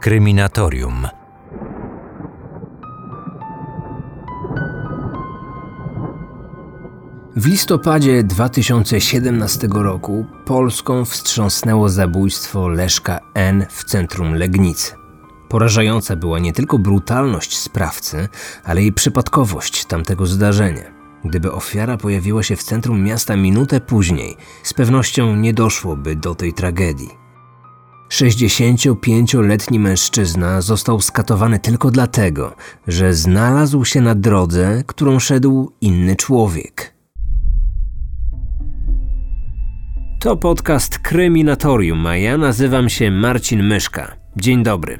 Kryminatorium. W listopadzie 2017 roku Polską wstrząsnęło zabójstwo Leszka N. w centrum Legnicy. Porażająca była nie tylko brutalność sprawcy, ale i przypadkowość tamtego zdarzenia. Gdyby ofiara pojawiła się w centrum miasta minutę później, z pewnością nie doszłoby do tej tragedii. 65-letni mężczyzna został skatowany tylko dlatego, że znalazł się na drodze, którą szedł inny człowiek. To podcast Kryminatorium, a ja nazywam się Marcin Myszka. Dzień dobry.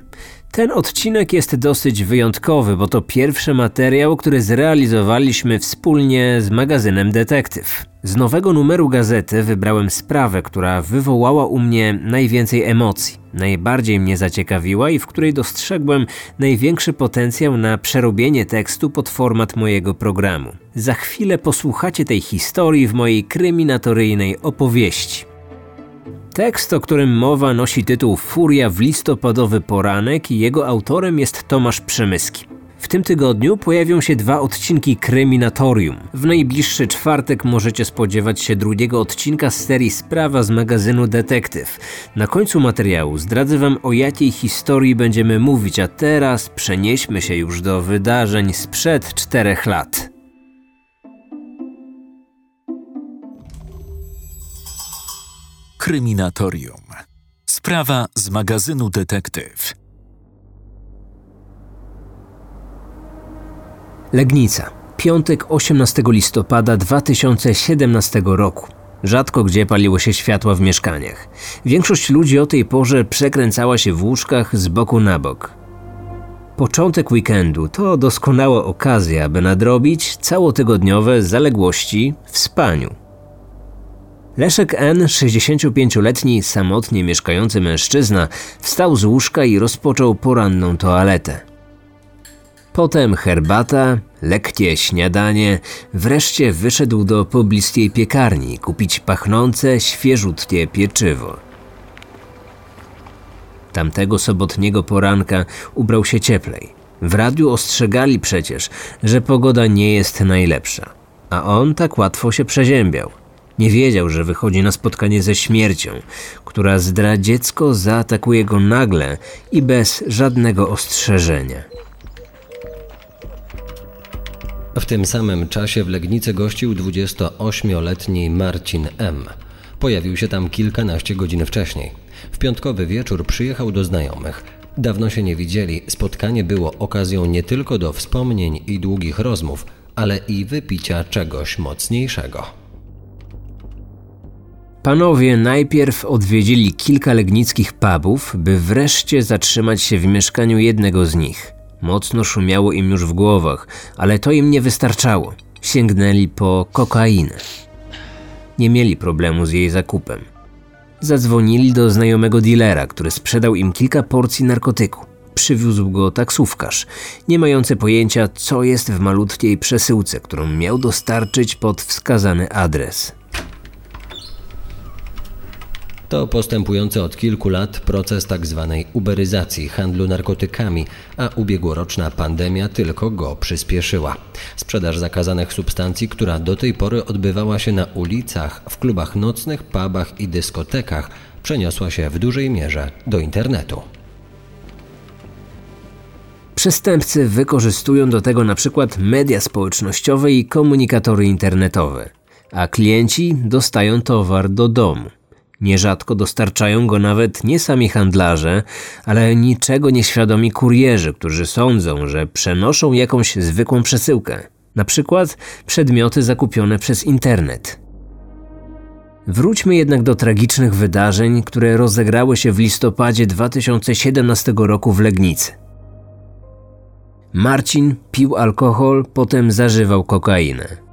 Ten odcinek jest dosyć wyjątkowy, bo to pierwszy materiał, który zrealizowaliśmy wspólnie z magazynem Detektyw. Z nowego numeru gazety wybrałem sprawę, która wywołała u mnie najwięcej emocji, najbardziej mnie zaciekawiła i w której dostrzegłem największy potencjał na przerobienie tekstu pod format mojego programu. Za chwilę posłuchacie tej historii w mojej kryminatoryjnej opowieści. Tekst, o którym mowa, nosi tytuł Furia w listopadowy poranek i jego autorem jest Tomasz Przemyski. W tym tygodniu pojawią się dwa odcinki Kryminatorium. W najbliższy czwartek możecie spodziewać się drugiego odcinka z serii Sprawa z magazynu Detektyw. Na końcu materiału zdradzę Wam o jakiej historii będziemy mówić, a teraz przenieśmy się już do wydarzeń sprzed czterech lat. Kryminatorium. Sprawa z magazynu Detektyw. Legnica. Piątek 18 listopada 2017 roku. Rzadko gdzie paliło się światła w mieszkaniach. Większość ludzi o tej porze przekręcała się w łóżkach z boku na bok. Początek weekendu to doskonała okazja, by nadrobić całotygodniowe zaległości w spaniu. Leszek N., 65-letni, samotnie mieszkający mężczyzna, wstał z łóżka i rozpoczął poranną toaletę. Potem herbata, lekkie śniadanie, wreszcie wyszedł do pobliskiej piekarni kupić pachnące, świeżutkie pieczywo. Tamtego sobotniego poranka ubrał się cieplej. W radiu ostrzegali przecież, że pogoda nie jest najlepsza, a on tak łatwo się przeziębiał. Nie wiedział, że wychodzi na spotkanie ze śmiercią, która zdradziecko zaatakuje go nagle i bez żadnego ostrzeżenia. W tym samym czasie w Legnicy gościł 28-letni Marcin M. Pojawił się tam kilkanaście godzin wcześniej. W piątkowy wieczór przyjechał do znajomych. Dawno się nie widzieli, spotkanie było okazją nie tylko do wspomnień i długich rozmów, ale i wypicia czegoś mocniejszego. Panowie najpierw odwiedzili kilka legnickich pubów, by wreszcie zatrzymać się w mieszkaniu jednego z nich. Mocno szumiało im już w głowach, ale to im nie wystarczało. Sięgnęli po kokainę. Nie mieli problemu z jej zakupem. Zadzwonili do znajomego dealera, który sprzedał im kilka porcji narkotyku. Przywiózł go taksówkarz, nie mający pojęcia, co jest w malutkiej przesyłce, którą miał dostarczyć pod wskazany adres. To postępujący od kilku lat proces tzw. Tak uberyzacji handlu narkotykami, a ubiegłoroczna pandemia tylko go przyspieszyła. Sprzedaż zakazanych substancji, która do tej pory odbywała się na ulicach, w klubach nocnych, pubach i dyskotekach, przeniosła się w dużej mierze do internetu. Przestępcy wykorzystują do tego na przykład media społecznościowe i komunikatory internetowe, a klienci dostają towar do domu. Nierzadko dostarczają go nawet nie sami handlarze, ale niczego nieświadomi kurierzy, którzy sądzą, że przenoszą jakąś zwykłą przesyłkę, na przykład przedmioty zakupione przez internet. Wróćmy jednak do tragicznych wydarzeń, które rozegrały się w listopadzie 2017 roku w Legnicy. Marcin pił alkohol, potem zażywał kokainę.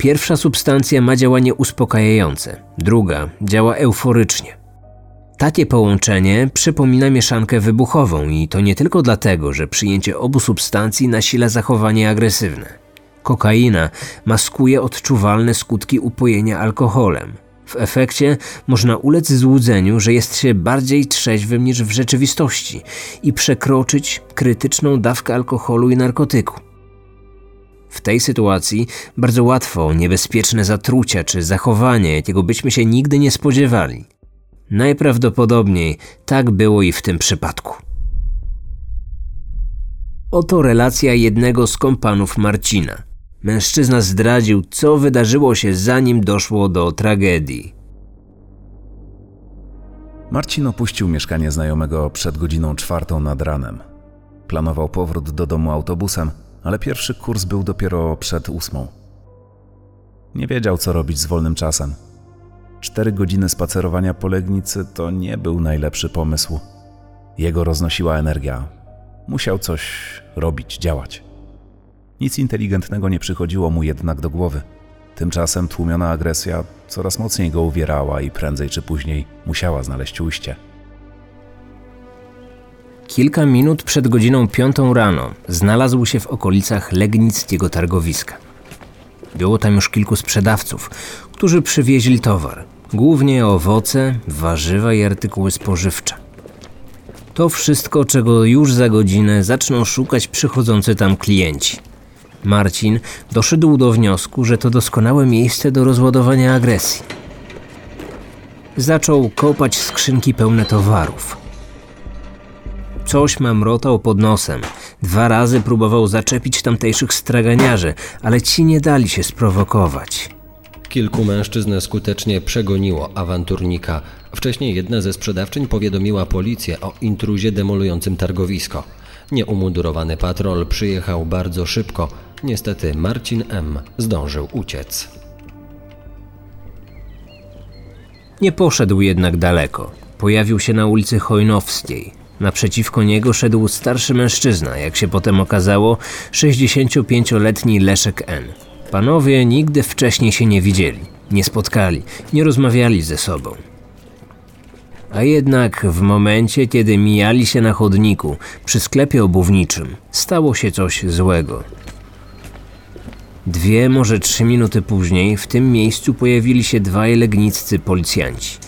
Pierwsza substancja ma działanie uspokajające, druga działa euforycznie. Takie połączenie przypomina mieszankę wybuchową i to nie tylko dlatego, że przyjęcie obu substancji nasila zachowanie agresywne. Kokaina maskuje odczuwalne skutki upojenia alkoholem. W efekcie można ulec złudzeniu, że jest się bardziej trzeźwym niż w rzeczywistości i przekroczyć krytyczną dawkę alkoholu i narkotyku. W tej sytuacji bardzo łatwo niebezpieczne zatrucia czy zachowanie, jakiego byśmy się nigdy nie spodziewali. Najprawdopodobniej tak było i w tym przypadku. Oto relacja jednego z kompanów Marcina. Mężczyzna zdradził, co wydarzyło się zanim doszło do tragedii. Marcin opuścił mieszkanie znajomego przed godziną czwartą nad ranem. Planował powrót do domu autobusem, ale pierwszy kurs był dopiero przed ósmą. Nie wiedział, co robić z wolnym czasem. Cztery godziny spacerowania po Legnicy to nie był najlepszy pomysł. Jego roznosiła energia. Musiał coś robić, działać. Nic inteligentnego nie przychodziło mu jednak do głowy. Tymczasem tłumiona agresja coraz mocniej go uwierała i prędzej czy później musiała znaleźć ujście. Kilka minut przed godziną piątą rano znalazł się w okolicach Legnickiego targowiska. Było tam już kilku sprzedawców, którzy przywieźli towar, głównie owoce, warzywa i artykuły spożywcze. To wszystko, czego już za godzinę zaczną szukać przychodzący tam klienci. Marcin doszedł do wniosku, że to doskonałe miejsce do rozładowania agresji. Zaczął kopać skrzynki pełne towarów. Coś mamrotał pod nosem. Dwa razy próbował zaczepić tamtejszych straganiarzy, ale ci nie dali się sprowokować. Kilku mężczyzn skutecznie przegoniło awanturnika. Wcześniej jedna ze sprzedawczyń powiadomiła policję o intruzie demolującym targowisko. Nieumundurowany patrol przyjechał bardzo szybko. Niestety Marcin M. zdążył uciec. Nie poszedł jednak daleko. Pojawił się na ulicy Chojnowskiej. Naprzeciwko niego szedł starszy mężczyzna, jak się potem okazało, 65-letni Leszek N. Panowie nigdy wcześniej się nie widzieli, nie spotkali, nie rozmawiali ze sobą. A jednak w momencie, kiedy mijali się na chodniku przy sklepie obuwniczym, stało się coś złego. Dwie, może trzy minuty później w tym miejscu pojawili się dwaj legniccy policjanci.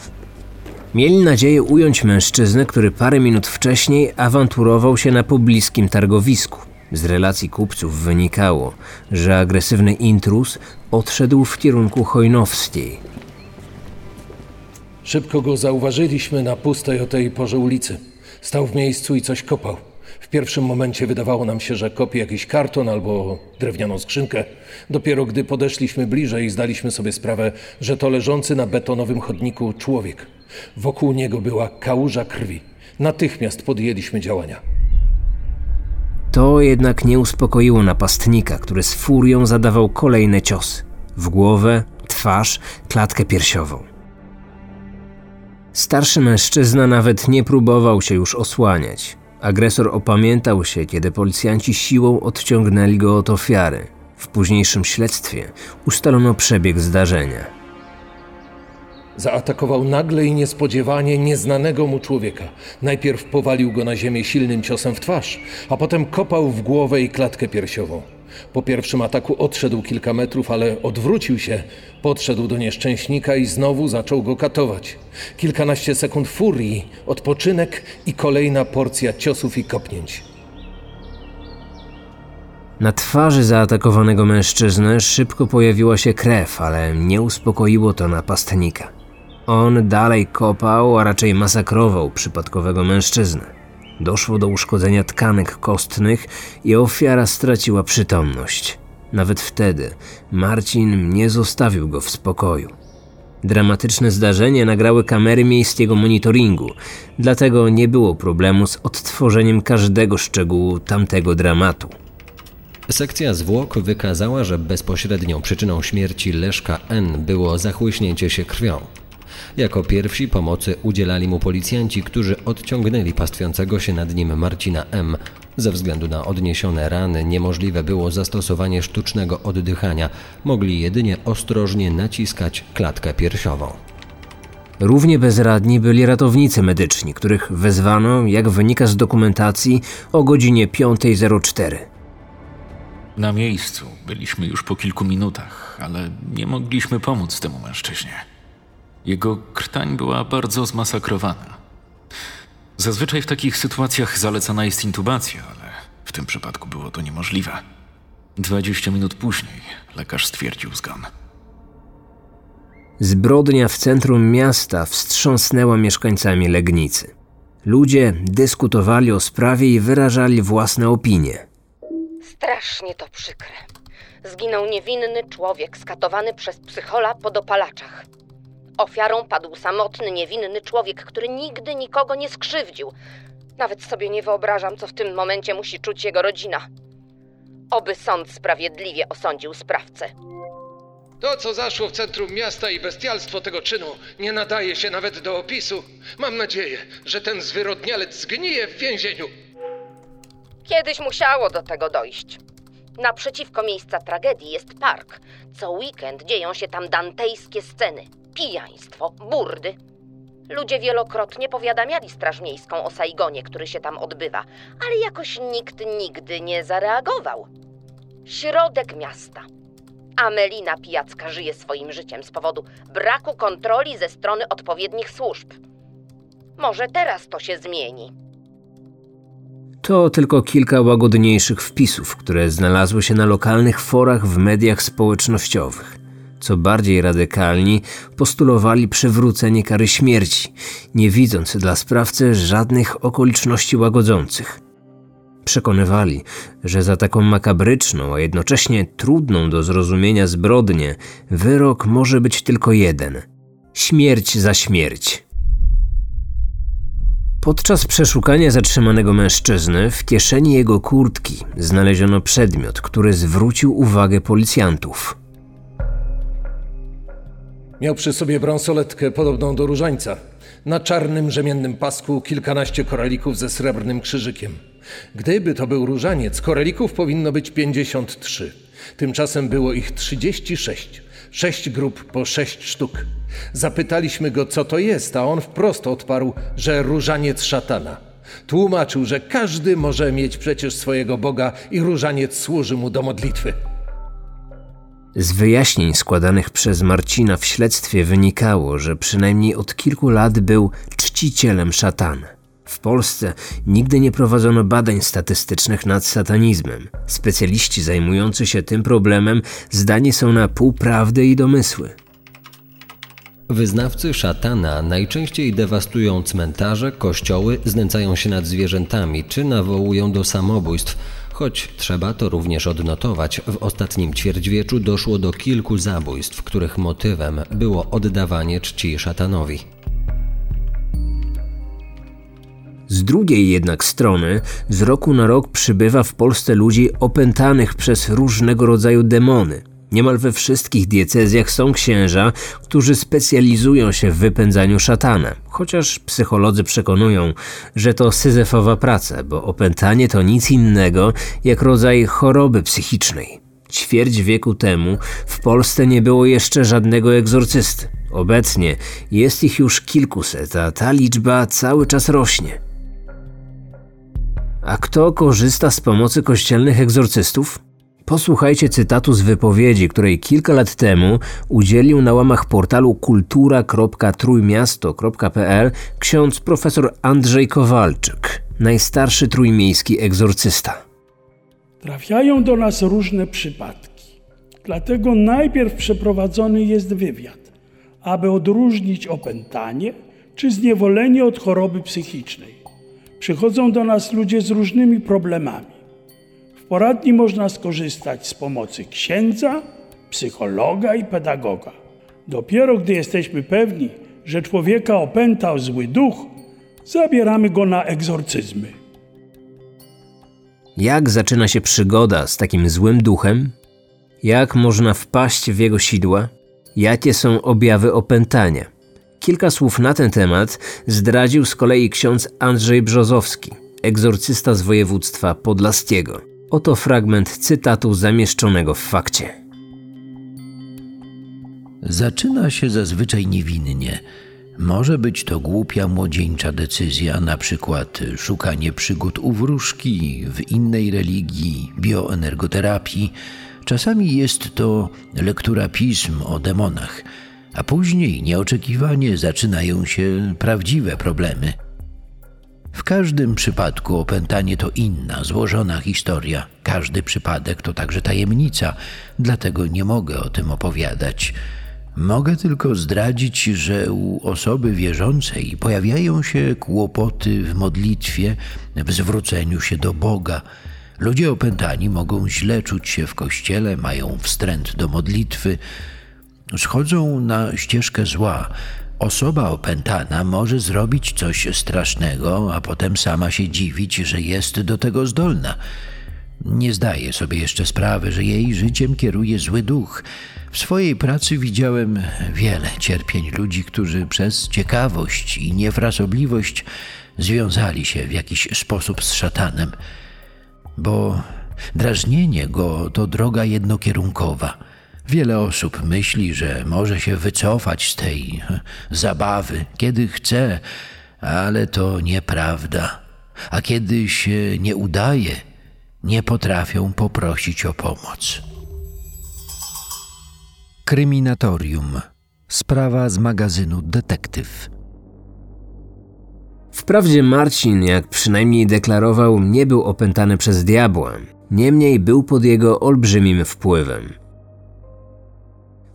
Mieli nadzieję ująć mężczyznę, który parę minut wcześniej awanturował się na pobliskim targowisku. Z relacji kupców wynikało, że agresywny intruz odszedł w kierunku Chojnowskiej. Szybko go zauważyliśmy na pustej o tej porze ulicy. Stał w miejscu i coś kopał. W pierwszym momencie wydawało nam się, że kopie jakiś karton albo drewnianą skrzynkę. Dopiero gdy podeszliśmy bliżej, zdaliśmy sobie sprawę, że to leżący na betonowym chodniku człowiek. Wokół niego była kałuża krwi. Natychmiast podjęliśmy działania. To jednak nie uspokoiło napastnika, który z furią zadawał kolejne ciosy. W głowę, twarz, klatkę piersiową. Starszy mężczyzna nawet nie próbował się już osłaniać. Agresor opamiętał się, kiedy policjanci siłą odciągnęli go od ofiary. W późniejszym śledztwie ustalono przebieg zdarzenia. Zaatakował nagle i niespodziewanie nieznanego mu człowieka. Najpierw powalił go na ziemię silnym ciosem w twarz, a potem kopał w głowę i klatkę piersiową. Po pierwszym ataku odszedł kilka metrów, ale odwrócił się, podszedł do nieszczęśnika i znowu zaczął go katować. Kilkanaście sekund furii, odpoczynek i kolejna porcja ciosów i kopnięć. Na twarzy zaatakowanego mężczyzny szybko pojawiła się krew, ale nie uspokoiło to napastnika. On dalej kopał, a raczej masakrował przypadkowego mężczyznę. Doszło do uszkodzenia tkanek kostnych i ofiara straciła przytomność. Nawet wtedy Marcin nie zostawił go w spokoju. Dramatyczne zdarzenie nagrały kamery miejskiego monitoringu, dlatego nie było problemu z odtworzeniem każdego szczegółu tamtego dramatu. Sekcja zwłok wykazała, że bezpośrednią przyczyną śmierci Leszka N było zachłyśnięcie się krwią. Jako pierwsi pomocy udzielali mu policjanci, którzy odciągnęli pastwiącego się nad nim Marcina M. Ze względu na odniesione rany niemożliwe było zastosowanie sztucznego oddychania. Mogli jedynie ostrożnie naciskać klatkę piersiową. Równie bezradni byli ratownicy medyczni, których wezwano, jak wynika z dokumentacji, o godzinie 5.04. Na miejscu byliśmy już po kilku minutach, ale nie mogliśmy pomóc temu mężczyźnie. Jego krtań była bardzo zmasakrowana. Zazwyczaj w takich sytuacjach zalecana jest intubacja, ale w tym przypadku było to niemożliwe. 20 minut później lekarz stwierdził zgon. Zbrodnia w centrum miasta wstrząsnęła mieszkańcami Legnicy. Ludzie dyskutowali o sprawie i wyrażali własne opinie. Strasznie to przykre. Zginął niewinny człowiek skatowany przez psychola po dopalaczach. Ofiarą padł samotny, niewinny człowiek, który nigdy nikogo nie skrzywdził. Nawet sobie nie wyobrażam, co w tym momencie musi czuć jego rodzina. Oby sąd sprawiedliwie osądził sprawcę. To, co zaszło w centrum miasta i bestialstwo tego czynu, nie nadaje się nawet do opisu. Mam nadzieję, że ten zwyrodnialec zgnije w więzieniu. Kiedyś musiało do tego dojść. Naprzeciwko miejsca tragedii jest park. Co weekend dzieją się tam dantejskie sceny. Pijaństwo, burdy. Ludzie wielokrotnie powiadamiali Straż Miejską o Saigonie, który się tam odbywa, ale jakoś nikt nigdy nie zareagował. Środek miasta. Amelina Pijacka żyje swoim życiem z powodu braku kontroli ze strony odpowiednich służb. Może teraz to się zmieni. To tylko kilka łagodniejszych wpisów, które znalazły się na lokalnych forach w mediach społecznościowych. Co bardziej radykalni, postulowali przywrócenie kary śmierci, nie widząc dla sprawcy żadnych okoliczności łagodzących. Przekonywali, że za taką makabryczną, a jednocześnie trudną do zrozumienia zbrodnię, wyrok może być tylko jeden: śmierć za śmierć. Podczas przeszukania zatrzymanego mężczyzny w kieszeni jego kurtki znaleziono przedmiot, który zwrócił uwagę policjantów. Miał przy sobie bransoletkę podobną do różańca. Na czarnym rzemiennym pasku kilkanaście koralików ze srebrnym krzyżykiem. Gdyby to był różaniec, koralików powinno być 53. Tymczasem było ich 36. Sześć grup po sześć sztuk. Zapytaliśmy go, co to jest, a on wprost odparł, że różaniec szatana. Tłumaczył, że każdy może mieć przecież swojego Boga i różaniec służy mu do modlitwy. Z wyjaśnień składanych przez Marcina w śledztwie wynikało, że przynajmniej od kilku lat był czcicielem szatana. W Polsce nigdy nie prowadzono badań statystycznych nad satanizmem. Specjaliści zajmujący się tym problemem zdani są na półprawdy i domysły. Wyznawcy szatana najczęściej dewastują cmentarze, kościoły, znęcają się nad zwierzętami czy nawołują do samobójstw. Choć trzeba to również odnotować, w ostatnim ćwierćwieczu doszło do kilku zabójstw, których motywem było oddawanie czci szatanowi. Z drugiej jednak strony, z roku na rok przybywa w Polsce ludzi opętanych przez różnego rodzaju demony. Niemal we wszystkich diecezjach są księża, którzy specjalizują się w wypędzaniu szatana, chociaż psycholodzy przekonują, że to syzefowa praca, bo opętanie to nic innego jak rodzaj choroby psychicznej. Ćwierć wieku temu w Polsce nie było jeszcze żadnego egzorcysty. Obecnie jest ich już kilkuset, a ta liczba cały czas rośnie. A kto korzysta z pomocy kościelnych egzorcystów? Posłuchajcie cytatu z wypowiedzi, której kilka lat temu udzielił na łamach portalu kultura.trójmiasto.pl ksiądz profesor Andrzej Kowalczyk, najstarszy trójmiejski egzorcysta. Trafiają do nas różne przypadki. Dlatego najpierw przeprowadzony jest wywiad, aby odróżnić opętanie czy zniewolenie od choroby psychicznej. Przychodzą do nas ludzie z różnymi problemami. W poradni można skorzystać z pomocy księdza, psychologa i pedagoga. Dopiero gdy jesteśmy pewni, że człowieka opętał zły duch, zabieramy go na egzorcyzmy. Jak zaczyna się przygoda z takim złym duchem? Jak można wpaść w jego sidła? Jakie są objawy opętania? Kilka słów na ten temat zdradził z kolei ksiądz Andrzej Brzozowski, egzorcysta z województwa podlaskiego. Oto fragment cytatu zamieszczonego w fakcie. Zaczyna się zazwyczaj niewinnie. Może być to głupia młodzieńcza decyzja, na przykład szukanie przygód u wróżki, w innej religii, bioenergoterapii. Czasami jest to lektura pism o demonach. A później nieoczekiwanie zaczynają się prawdziwe problemy. W każdym przypadku opętanie to inna, złożona historia. Każdy przypadek to także tajemnica, dlatego nie mogę o tym opowiadać. Mogę tylko zdradzić, że u osoby wierzącej pojawiają się kłopoty w modlitwie, w zwróceniu się do Boga. Ludzie opętani mogą źle czuć się w kościele, mają wstręt do modlitwy, schodzą na ścieżkę zła. Osoba opętana może zrobić coś strasznego, a potem sama się dziwić, że jest do tego zdolna. Nie zdaje sobie jeszcze sprawy, że jej życiem kieruje zły duch. W swojej pracy widziałem wiele cierpień ludzi, którzy przez ciekawość i niefrasobliwość związali się w jakiś sposób z szatanem, bo drażnienie go to droga jednokierunkowa. Wiele osób myśli, że może się wycofać z tej zabawy, kiedy chce, ale to nieprawda. A kiedy się nie udaje, nie potrafią poprosić o pomoc. Kryminatorium. Sprawa z magazynu Detektyw. Wprawdzie Marcin, jak przynajmniej deklarował, nie był opętany przez diabła, niemniej był pod jego olbrzymim wpływem.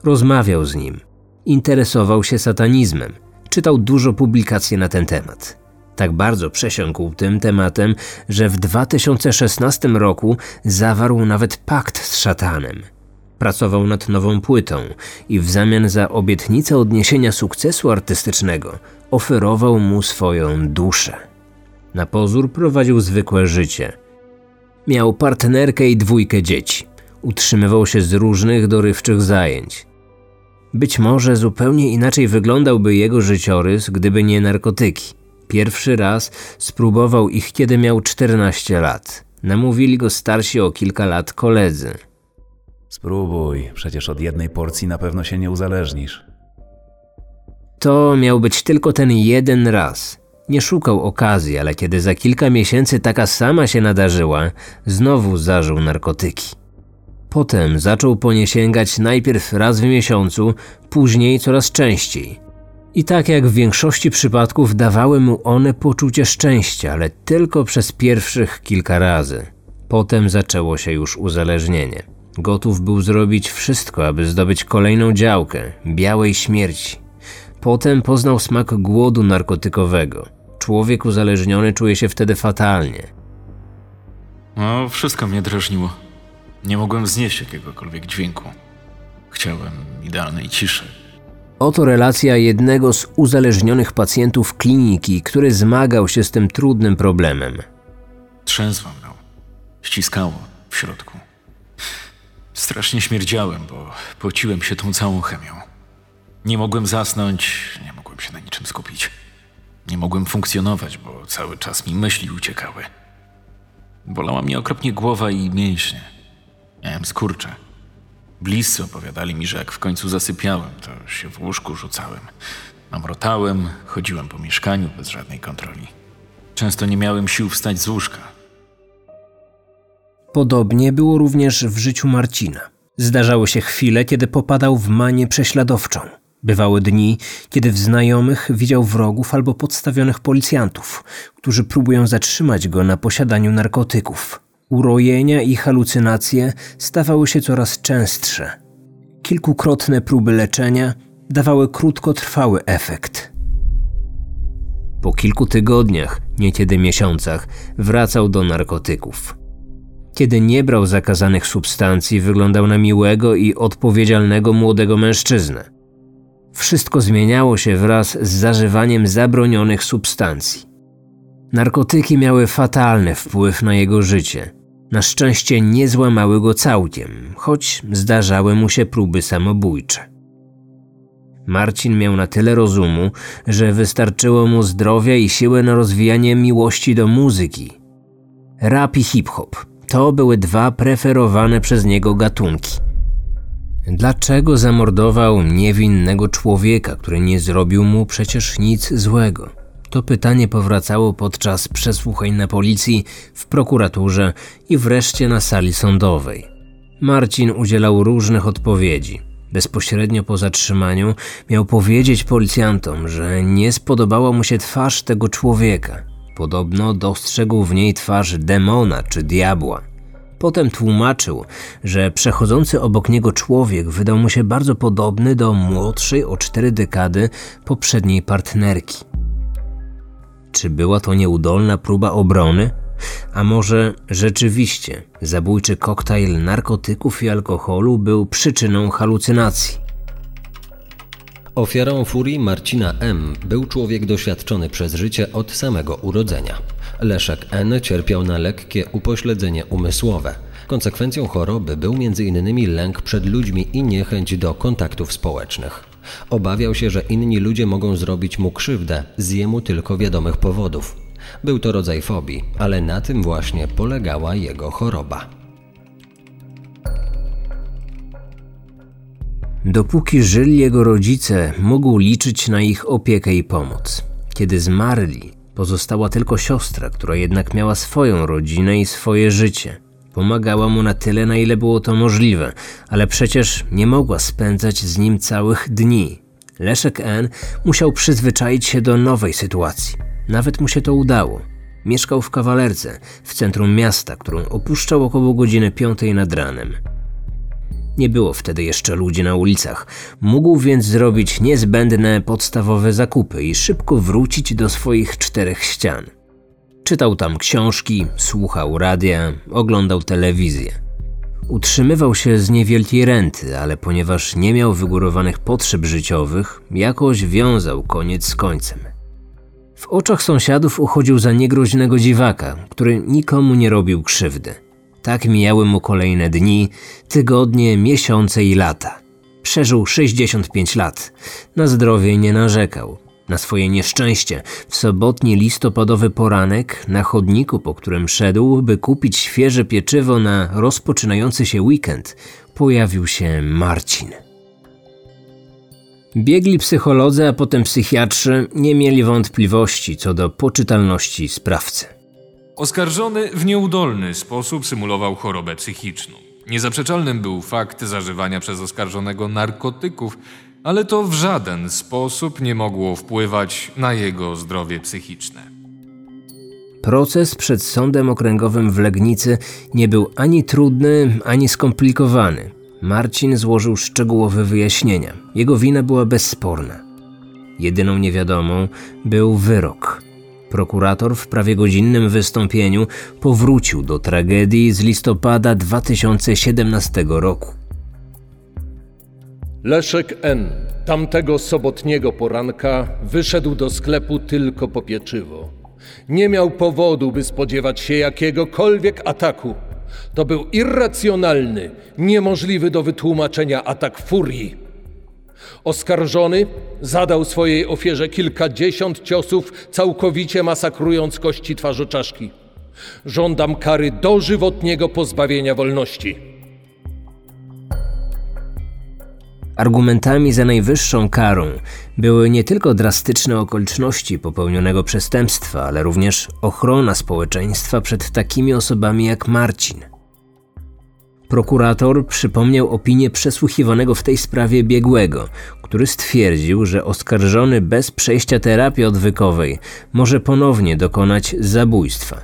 Rozmawiał z nim, interesował się satanizmem, czytał dużo publikacji na ten temat. Tak bardzo przesiąkł tym tematem, że w 2016 roku zawarł nawet pakt z szatanem. Pracował nad nową płytą i w zamian za obietnicę odniesienia sukcesu artystycznego oferował mu swoją duszę. Na pozór prowadził zwykłe życie. Miał partnerkę i dwójkę dzieci. Utrzymywał się z różnych dorywczych zajęć. Być może zupełnie inaczej wyglądałby jego życiorys, gdyby nie narkotyki. Pierwszy raz spróbował ich, kiedy miał 14 lat. Namówili go starsi o kilka lat koledzy. Spróbuj, przecież od jednej porcji na pewno się nie uzależnisz. To miał być tylko ten jeden raz. Nie szukał okazji, ale kiedy za kilka miesięcy taka sama się nadarzyła, znowu zażył narkotyki. Potem zaczął po nie sięgać najpierw raz w miesiącu, później coraz częściej. I tak jak w większości przypadków dawały mu one poczucie szczęścia, ale tylko przez pierwszych kilka razy. Potem zaczęło się już uzależnienie. Gotów był zrobić wszystko, aby zdobyć kolejną działkę białej śmierci. Potem poznał smak głodu narkotykowego. Człowiek uzależniony czuje się wtedy fatalnie. No, wszystko mnie drażniło. Nie mogłem znieść jakiegokolwiek dźwięku. Chciałem idealnej ciszy. Oto relacja jednego z uzależnionych pacjentów kliniki, który zmagał się z tym trudnym problemem. Trzęsło mną. Ściskało w środku. Strasznie śmierdziałem, bo pociłem się tą całą chemią. Nie mogłem zasnąć, nie mogłem się na niczym skupić. Nie mogłem funkcjonować, bo cały czas mi myśli uciekały. Bolała mnie okropnie głowa i mięśnie. Miałem skurcze. Bliscy opowiadali mi, że jak w końcu zasypiałem, to się w łóżku rzucałem. Mamrotałem, chodziłem po mieszkaniu bez żadnej kontroli. Często nie miałem sił wstać z łóżka. Podobnie było również w życiu Marcina. Zdarzały się chwile, kiedy popadał w manię prześladowczą. Bywały dni, kiedy w znajomych widział wrogów albo podstawionych policjantów, którzy próbują zatrzymać go na posiadaniu narkotyków. Urojenia i halucynacje stawały się coraz częstsze. Kilkukrotne próby leczenia dawały krótkotrwały efekt. Po kilku tygodniach, niekiedy miesiącach, wracał do narkotyków. Kiedy nie brał zakazanych substancji, wyglądał na miłego i odpowiedzialnego młodego mężczyznę. Wszystko zmieniało się wraz z zażywaniem zabronionych substancji. Narkotyki miały fatalny wpływ na jego życie. Na szczęście nie złamały go całkiem, choć zdarzały mu się próby samobójcze. Marcin miał na tyle rozumu, że wystarczyło mu zdrowia i siły na rozwijanie miłości do muzyki. Rap i hip-hop to były dwa preferowane przez niego gatunki. Dlaczego zamordował niewinnego człowieka, który nie zrobił mu przecież nic złego? To pytanie powracało podczas przesłuchań na policji, w prokuraturze i wreszcie na sali sądowej. Marcin udzielał różnych odpowiedzi. Bezpośrednio po zatrzymaniu miał powiedzieć policjantom, że nie spodobała mu się twarz tego człowieka. Podobno dostrzegł w niej twarz demona czy diabła. Potem tłumaczył, że przechodzący obok niego człowiek wydał mu się bardzo podobny do młodszej o cztery dekady poprzedniej partnerki. Czy była to nieudolna próba obrony? A może rzeczywiście zabójczy koktajl narkotyków i alkoholu był przyczyną halucynacji? Ofiarą furii Marcina M. był człowiek doświadczony przez życie od samego urodzenia. Leszek N. cierpiał na lekkie upośledzenie umysłowe. Konsekwencją choroby był m.in. lęk przed ludźmi i niechęć do kontaktów społecznych. Obawiał się, że inni ludzie mogą zrobić mu krzywdę z jemu tylko wiadomych powodów. Był to rodzaj fobii, ale na tym właśnie polegała jego choroba. Dopóki żyli jego rodzice, mógł liczyć na ich opiekę i pomoc. Kiedy zmarli, pozostała tylko siostra, która jednak miała swoją rodzinę i swoje życie. Pomagała mu na tyle, na ile było to możliwe, ale przecież nie mogła spędzać z nim całych dni. Leszek N. musiał przyzwyczaić się do nowej sytuacji. Nawet mu się to udało. Mieszkał w kawalerce, w centrum miasta, którą opuszczał około godziny piątej nad ranem. Nie było wtedy jeszcze ludzi na ulicach. Mógł więc zrobić niezbędne podstawowe zakupy i szybko wrócić do swoich czterech ścian. Czytał tam książki, słuchał radia, oglądał telewizję. Utrzymywał się z niewielkiej renty, ale ponieważ nie miał wygórowanych potrzeb życiowych, jakoś wiązał koniec z końcem. W oczach sąsiadów uchodził za niegroźnego dziwaka, który nikomu nie robił krzywdy. Tak mijały mu kolejne dni, tygodnie, miesiące i lata. Przeżył 65 lat. Na zdrowie nie narzekał. Na swoje nieszczęście, w sobotni listopadowy poranek, na chodniku, po którym szedł, by kupić świeże pieczywo na rozpoczynający się weekend, pojawił się Marcin. Biegli psycholodzy, a potem psychiatrzy nie mieli wątpliwości co do poczytalności sprawcy. Oskarżony w nieudolny sposób symulował chorobę psychiczną. Niezaprzeczalnym był fakt zażywania przez oskarżonego narkotyków, ale to w żaden sposób nie mogło wpływać na jego zdrowie psychiczne. Proces przed sądem okręgowym w Legnicy nie był ani trudny, ani skomplikowany. Marcin złożył szczegółowe wyjaśnienia. Jego wina była bezsporna. Jedyną niewiadomą był wyrok. Prokurator w prawie godzinnym wystąpieniu powrócił do tragedii z listopada 2017 roku. Leszek N. tamtego sobotniego poranka wyszedł do sklepu tylko po pieczywo. Nie miał powodu, by spodziewać się jakiegokolwiek ataku. To był irracjonalny, niemożliwy do wytłumaczenia atak furii. Oskarżony zadał swojej ofierze kilkadziesiąt ciosów, całkowicie masakrując kości twarzoczaszki. Żądam kary dożywotniego pozbawienia wolności. Argumentami za najwyższą karą były nie tylko drastyczne okoliczności popełnionego przestępstwa, ale również ochrona społeczeństwa przed takimi osobami jak Marcin. Prokurator przypomniał opinię przesłuchiwanego w tej sprawie biegłego, który stwierdził, że oskarżony bez przejścia terapii odwykowej może ponownie dokonać zabójstwa.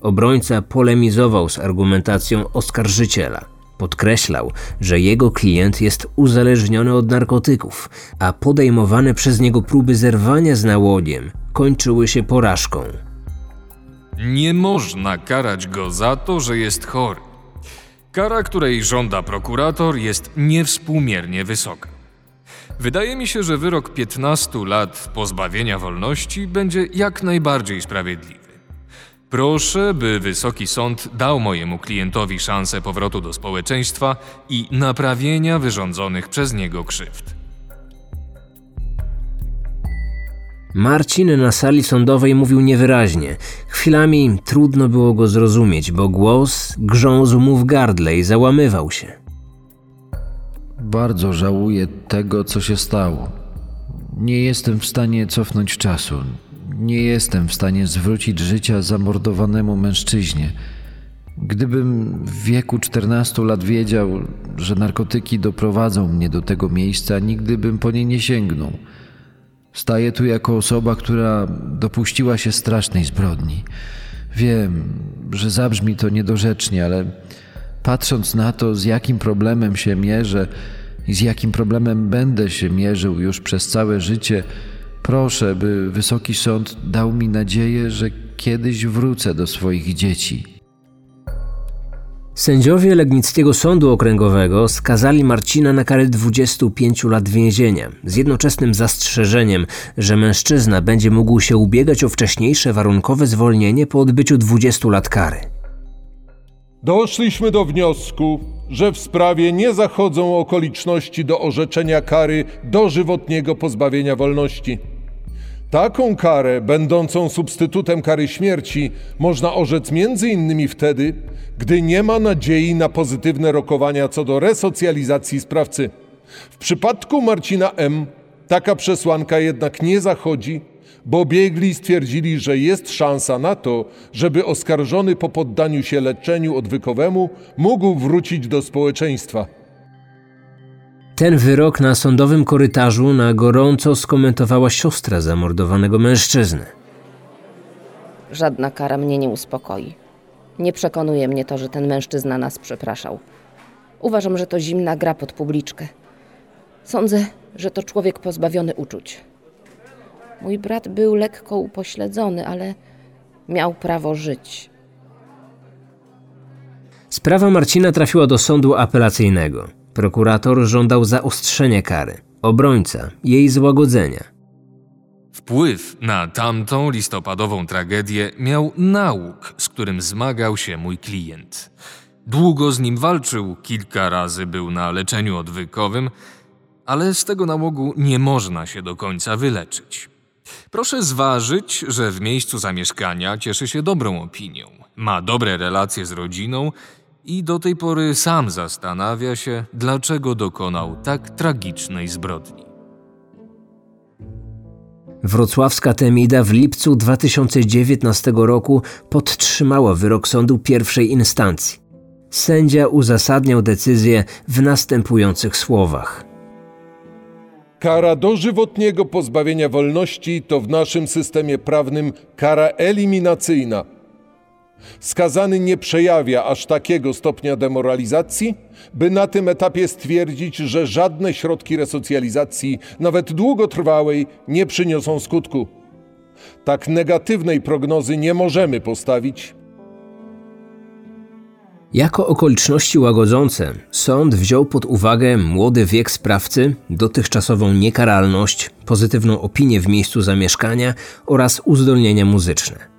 Obrońca polemizował z argumentacją oskarżyciela. Podkreślał, że jego klient jest uzależniony od narkotyków, a podejmowane przez niego próby zerwania z nałogiem kończyły się porażką. Nie można karać go za to, że jest chory. Kara, której żąda prokurator, jest niewspółmiernie wysoka. Wydaje mi się, że wyrok 15 lat pozbawienia wolności będzie jak najbardziej sprawiedliwy. Proszę, by Wysoki Sąd dał mojemu klientowi szansę powrotu do społeczeństwa i naprawienia wyrządzonych przez niego krzywd. Marcin na sali sądowej mówił niewyraźnie. Chwilami trudno było go zrozumieć, bo głos grzązł mu w gardle i załamywał się. Bardzo żałuję tego, co się stało. Nie jestem w stanie cofnąć czasu. Nie jestem w stanie zwrócić życia zamordowanemu mężczyźnie. Gdybym w wieku 14 lat wiedział, że narkotyki doprowadzą mnie do tego miejsca, nigdy bym po nie nie sięgnął. Staję tu jako osoba, która dopuściła się strasznej zbrodni. Wiem, że zabrzmi to niedorzecznie, ale patrząc na to, z jakim problemem się mierzę i z jakim problemem będę się mierzył już przez całe życie, proszę, by Wysoki Sąd dał mi nadzieję, że kiedyś wrócę do swoich dzieci. Sędziowie Legnickiego Sądu Okręgowego skazali Marcina na karę 25 lat więzienia, z jednoczesnym zastrzeżeniem, że mężczyzna będzie mógł się ubiegać o wcześniejsze warunkowe zwolnienie po odbyciu 20 lat kary. Doszliśmy do wniosku, że w sprawie nie zachodzą okoliczności do orzeczenia kary dożywotniego pozbawienia wolności. Taką karę, będącą substytutem kary śmierci, można orzec innymi wtedy, gdy nie ma nadziei na pozytywne rokowania co do resocjalizacji sprawcy. W przypadku Marcina M. taka przesłanka jednak nie zachodzi, bo biegli stwierdzili, że jest szansa na to, żeby oskarżony po poddaniu się leczeniu odwykowemu mógł wrócić do społeczeństwa. Ten wyrok na sądowym korytarzu na gorąco skomentowała siostra zamordowanego mężczyzny. Żadna kara mnie nie uspokoi. Nie przekonuje mnie to, że ten mężczyzna nas przepraszał. Uważam, że to zimna gra pod publiczkę. Sądzę, że to człowiek pozbawiony uczuć. Mój brat był lekko upośledzony, ale miał prawo żyć. Sprawa Marcina trafiła do sądu apelacyjnego. Prokurator żądał zaostrzenia kary, obrońca jej złagodzenia. Wpływ na tamtą listopadową tragedię miał nauk, z którym zmagał się mój klient. Długo z nim walczył, kilka razy był na leczeniu odwykowym, ale z tego nałogu nie można się do końca wyleczyć. Proszę zważyć, że w miejscu zamieszkania cieszy się dobrą opinią, ma dobre relacje z rodziną i do tej pory sam zastanawia się, dlaczego dokonał tak tragicznej zbrodni. Wrocławska Temida w lipcu 2019 roku podtrzymała wyrok sądu pierwszej instancji. Sędzia uzasadniał decyzję w następujących słowach. Kara dożywotniego pozbawienia wolności to w naszym systemie prawnym kara eliminacyjna. Skazany nie przejawia aż takiego stopnia demoralizacji, by na tym etapie stwierdzić, że żadne środki resocjalizacji, nawet długotrwałej, nie przyniosą skutku. Tak negatywnej prognozy nie możemy postawić. Jako okoliczności łagodzące sąd wziął pod uwagę młody wiek sprawcy, dotychczasową niekaralność, pozytywną opinię w miejscu zamieszkania oraz uzdolnienia muzyczne.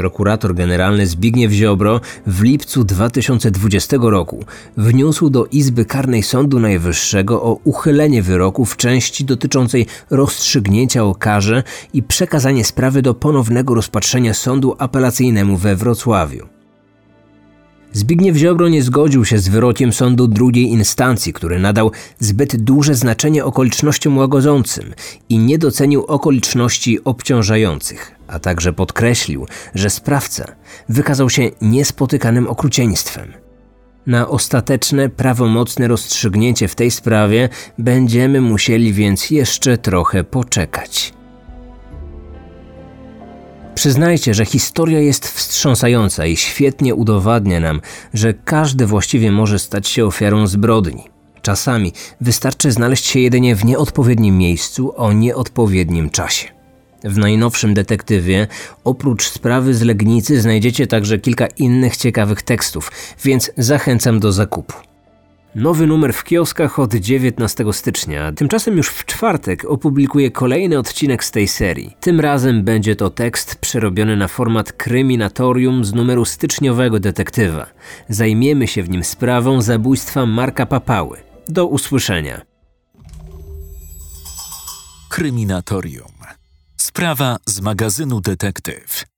Prokurator generalny Zbigniew Ziobro w lipcu 2020 roku wniósł do Izby Karnej Sądu Najwyższego o uchylenie wyroku w części dotyczącej rozstrzygnięcia o karze i przekazanie sprawy do ponownego rozpatrzenia sądu apelacyjnemu we Wrocławiu. Zbigniew Ziobro nie zgodził się z wyrokiem sądu drugiej instancji, który nadał zbyt duże znaczenie okolicznościom łagodzącym i nie docenił okoliczności obciążających, a także podkreślił, że sprawca wykazał się niespotykanym okrucieństwem. Na ostateczne, prawomocne rozstrzygnięcie w tej sprawie będziemy musieli więc jeszcze trochę poczekać. Przyznajcie, że historia jest wstrząsająca i świetnie udowadnia nam, że każdy właściwie może stać się ofiarą zbrodni. Czasami wystarczy znaleźć się jedynie w nieodpowiednim miejscu o nieodpowiednim czasie. W najnowszym detektywie, oprócz sprawy z Legnicy, znajdziecie także kilka innych ciekawych tekstów, więc zachęcam do zakupu. Nowy numer w kioskach od 19 stycznia. Tymczasem już w czwartek opublikuję kolejny odcinek z tej serii. Tym razem będzie to tekst przerobiony na format kryminatorium z numeru styczniowego detektywa. Zajmiemy się w nim sprawą zabójstwa Marka Papały. Do usłyszenia. Kryminatorium. Sprawa z magazynu Detektyw.